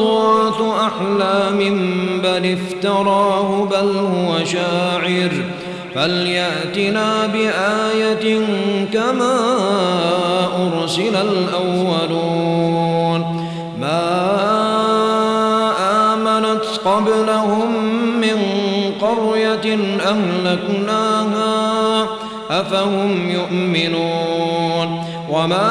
أضواث أحلام بل افتراه بل هو شاعر. فليأتنا بآية كما أرسل الأولون. ما آمنت قبلهم من قرية أهلكناها أفهم يؤمنون. وما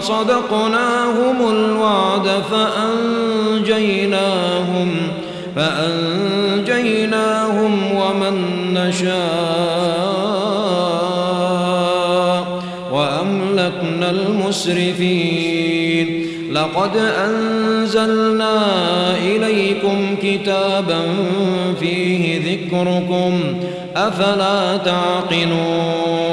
صدقناهم الوعد فأنجيناهم فأنجيناهم ومن نشاء وأملكنا المسرفين لقد أنزلنا إليكم كتابا فيه ذكركم أفلا تعقلون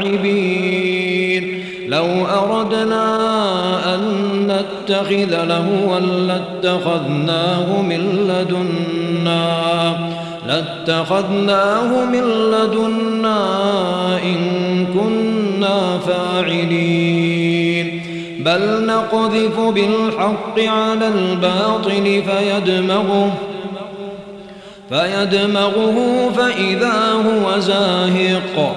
لاعبين لو أردنا أن نتخذ لهوا لاتخذناه من لدنا لاتخذناه من لدنا إن كنا فاعلين. بل نقذف بالحق على الباطل فيدمغه فيدمغه فإذا هو زاهق.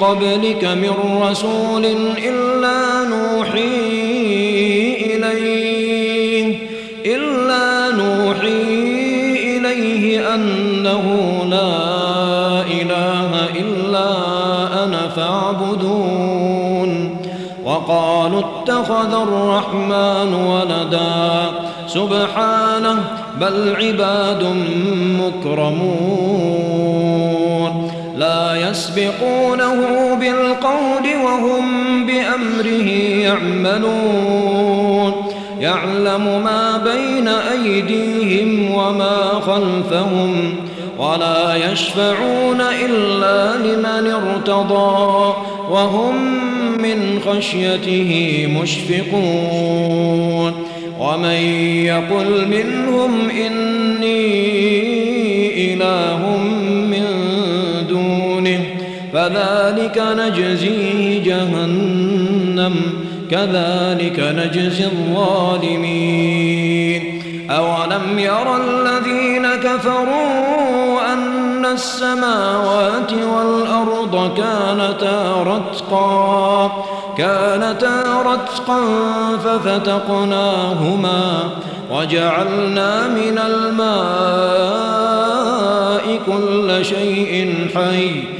قبلك من رسول إلا نوحي إليه إلا نوحي إليه أنه لا إله إلا أنا فاعبدون. وقالوا اتخذ الرحمن ولدا. سبحانه بل عباد مكرمون. لا يسبقونه بالقول وهم بأمره يعملون. يعلم ما بين أيديهم وما خلفهم ولا يشفعون إلا لمن ارتضى وهم من خشيته مشفقون. ومن يقل منهم إني إله فذلك نجزيه جهنم كذلك نجزي الظالمين. أولم يرى الذين كفروا أن السماوات والأرض كانتا رتقا كانتا رتقا ففتقناهما وجعلنا من الماء كل شيء حي.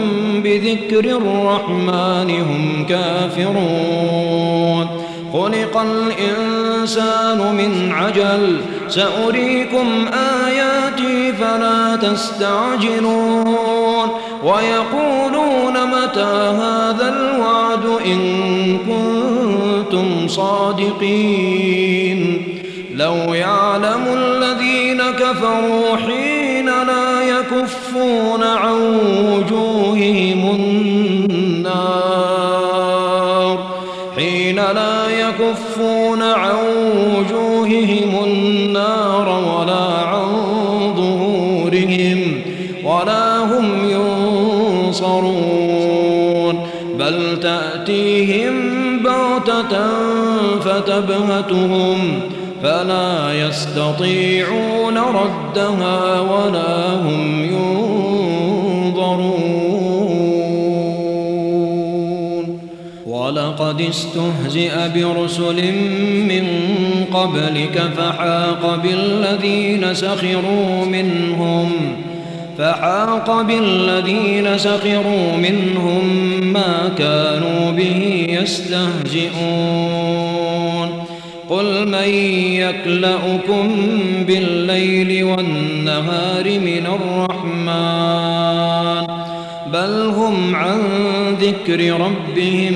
بذكر الرحمن هم كافرون. خلق الإنسان من عجل. سأريكم آياتي فلا تستعجلون. ويقولون متى هذا الوعد إن كنتم صادقين. لو يعلم الذين كفروا حين لا يكفون عن يكفون عن وجوههم النار ولا عن ظهورهم ولا هم ينصرون. بل تأتيهم بغتة فتبهتهم فلا يستطيعون ردها ولا هم ينظرون ولقد استهزئ برسل من قبلك فحاق بالذين سخروا منهم فحاق بالذين سخروا منهم ما كانوا به يستهزئون قل من يكلأكم بالليل والنهار من الرحمن بل هم عن ذكر ربهم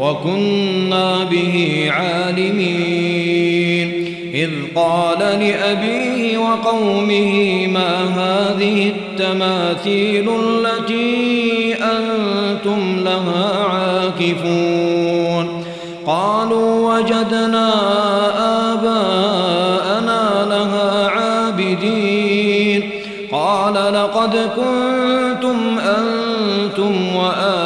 وكنا به عالمين. إذ قال لأبيه وقومه ما هذه التماثيل التي أنتم لها عاكفون؟ قالوا وجدنا آباءنا لها عابدين. قال لقد كنتم أنتم وآباؤكم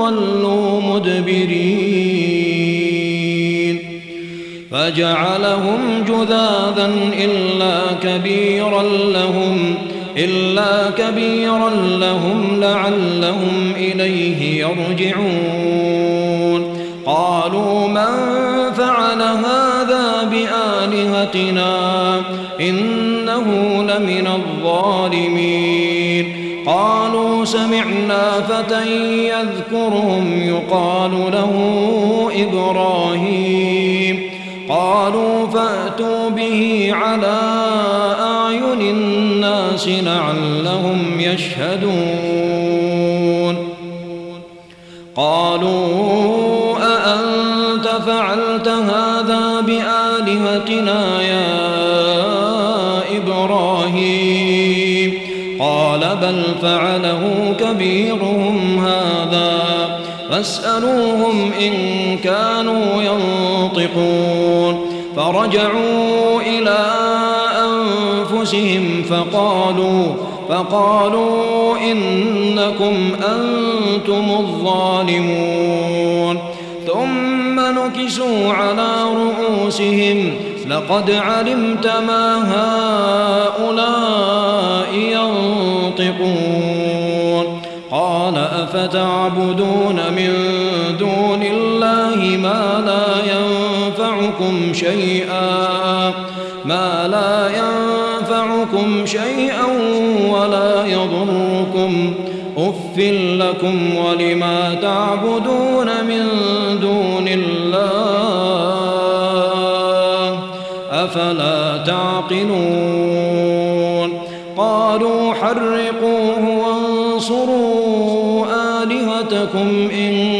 تولوا مدبرين. فجعلهم جذاذا إلا كبيرا لهم إلا كبيرا لهم لعلهم إليه يرجعون. قالوا من فعل هذا بآلهتنا؟ إنه لمن الظالمين. سمعنا فتى يذكرهم يقال له إبراهيم. قالوا فأتوا به على أعين الناس لعلهم يشهدون. فعله كبيرهم هذا. فاسألوهم إن كانوا ينطقون. فرجعوا إلى أنفسهم فقالوا فقالوا إنكم أنتم الظالمون. ثم نكسوا على رؤوسهم لقد علمت ما هؤلاء ينطقون. قال أفتعبدون من دون الله ما لا ينفعكم شيئا ما لا ينفعكم شيئا ولا يضركم. أف لكم ولما تعبدون من أفلا تعقلون قالوا حرقوه وانصروا آلهتكم إن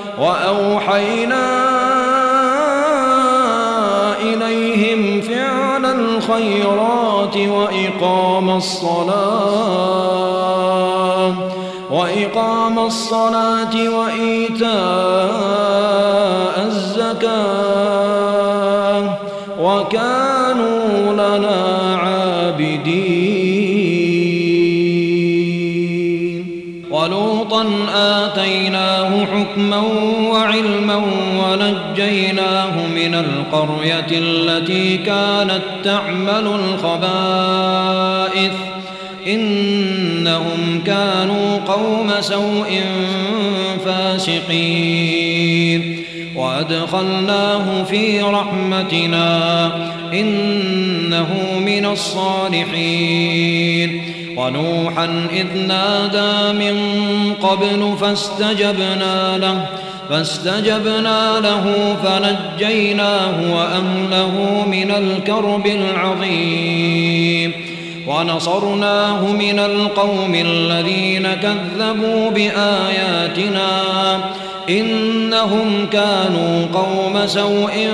وأوحينا إليهم فعل الخيرات وإقام الصلاة وإقام الصلاة وإيتاء القرية التي كانت تعمل الخبائث. إنهم كانوا قوم سوء فاسقين. وأدخلناه في رحمتنا. إنه من الصالحين. ونوحا إذ نادى من قبل فاستجبنا له. فاستجبنا له فنجيناه وأهله من الكرب العظيم ونصرناه من القوم الذين كذبوا بآياتنا إنهم كانوا قوم سوء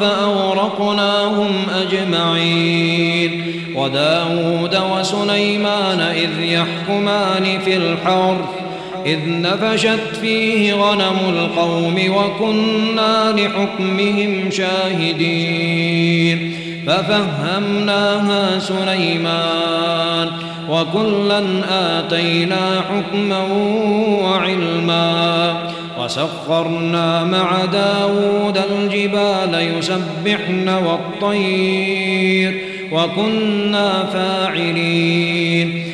فأورقناهم أجمعين وداود وسليمان إذ يحكمان في الحرث إذ نفشت فيه غنم القوم وكنا لحكمهم شاهدين ففهمناها سليمان وكلا آتينا حكما وعلما وسخرنا مع داود الجبال يسبحن والطير وكنا فاعلين.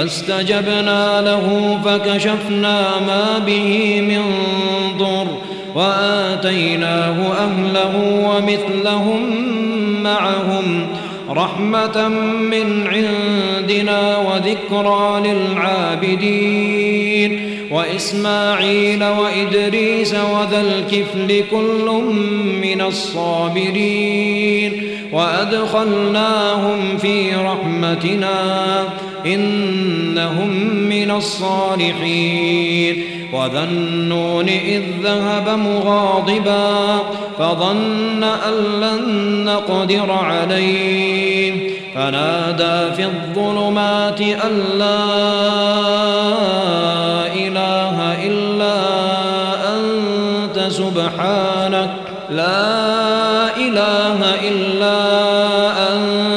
فاستجبنا له فكشفنا ما به من ضر وآتيناه أهله ومثلهم معهم رحمة من عندنا وذكرى للعابدين وإسماعيل وإدريس وذا الكفل كل من الصابرين وأدخلناهم في رحمتنا إنهم من الصالحين. وذا النون إذ ذهب مغاضبا فظن أن لن نقدر عليه. فنادى في الظلمات أن لا إله إلا أنت سبحانك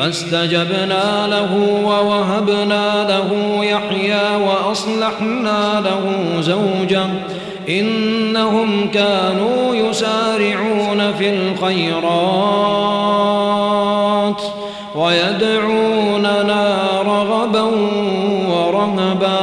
فاستجبنا له ووهبنا له يحيى وأصلحنا له زوجه إنهم كانوا يسارعون في الخيرات ويدعوننا رغبا ورهبا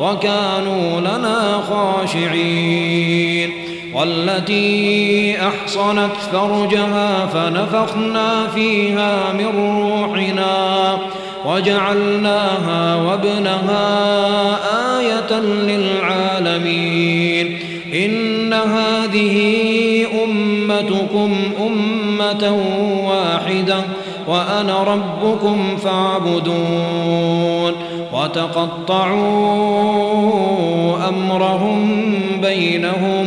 وكانوا لنا خاشعين والتي أحصنت فرجها فنفخنا فيها من روحنا وجعلناها وابنها آية للعالمين. إن هذه أمتكم أمة واحدة وأنا ربكم فاعبدون. وتقطعوا أمرهم بينهم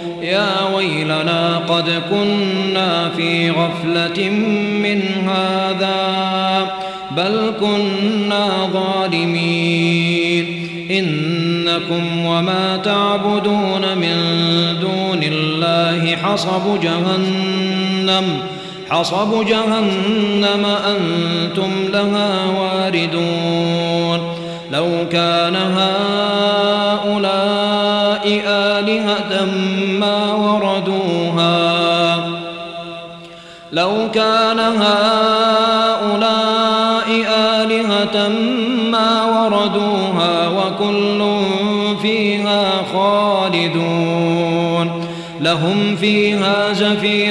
يا ويلنا قد كنا في غفلة من هذا بل كنا ظالمين. إنكم وما تعبدون من دون الله حصب جهنم حصب جهنم أنتم لها واردون. لو كان هؤلاء ما وردوها. لو كان هؤلاء آلهة ما وردوها وكل فيها خالدون. لهم فيها زفير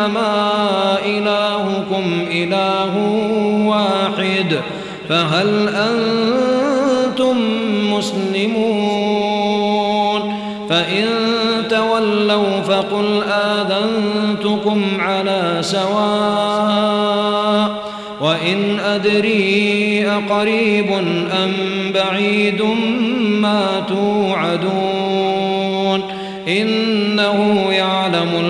أنما إلهكم إله واحد فهل أنتم مسلمون؟ فإن تولوا فقل آذنتكم على سواء وإن أدري أقريب أم بعيد ما توعدون إنه يعلم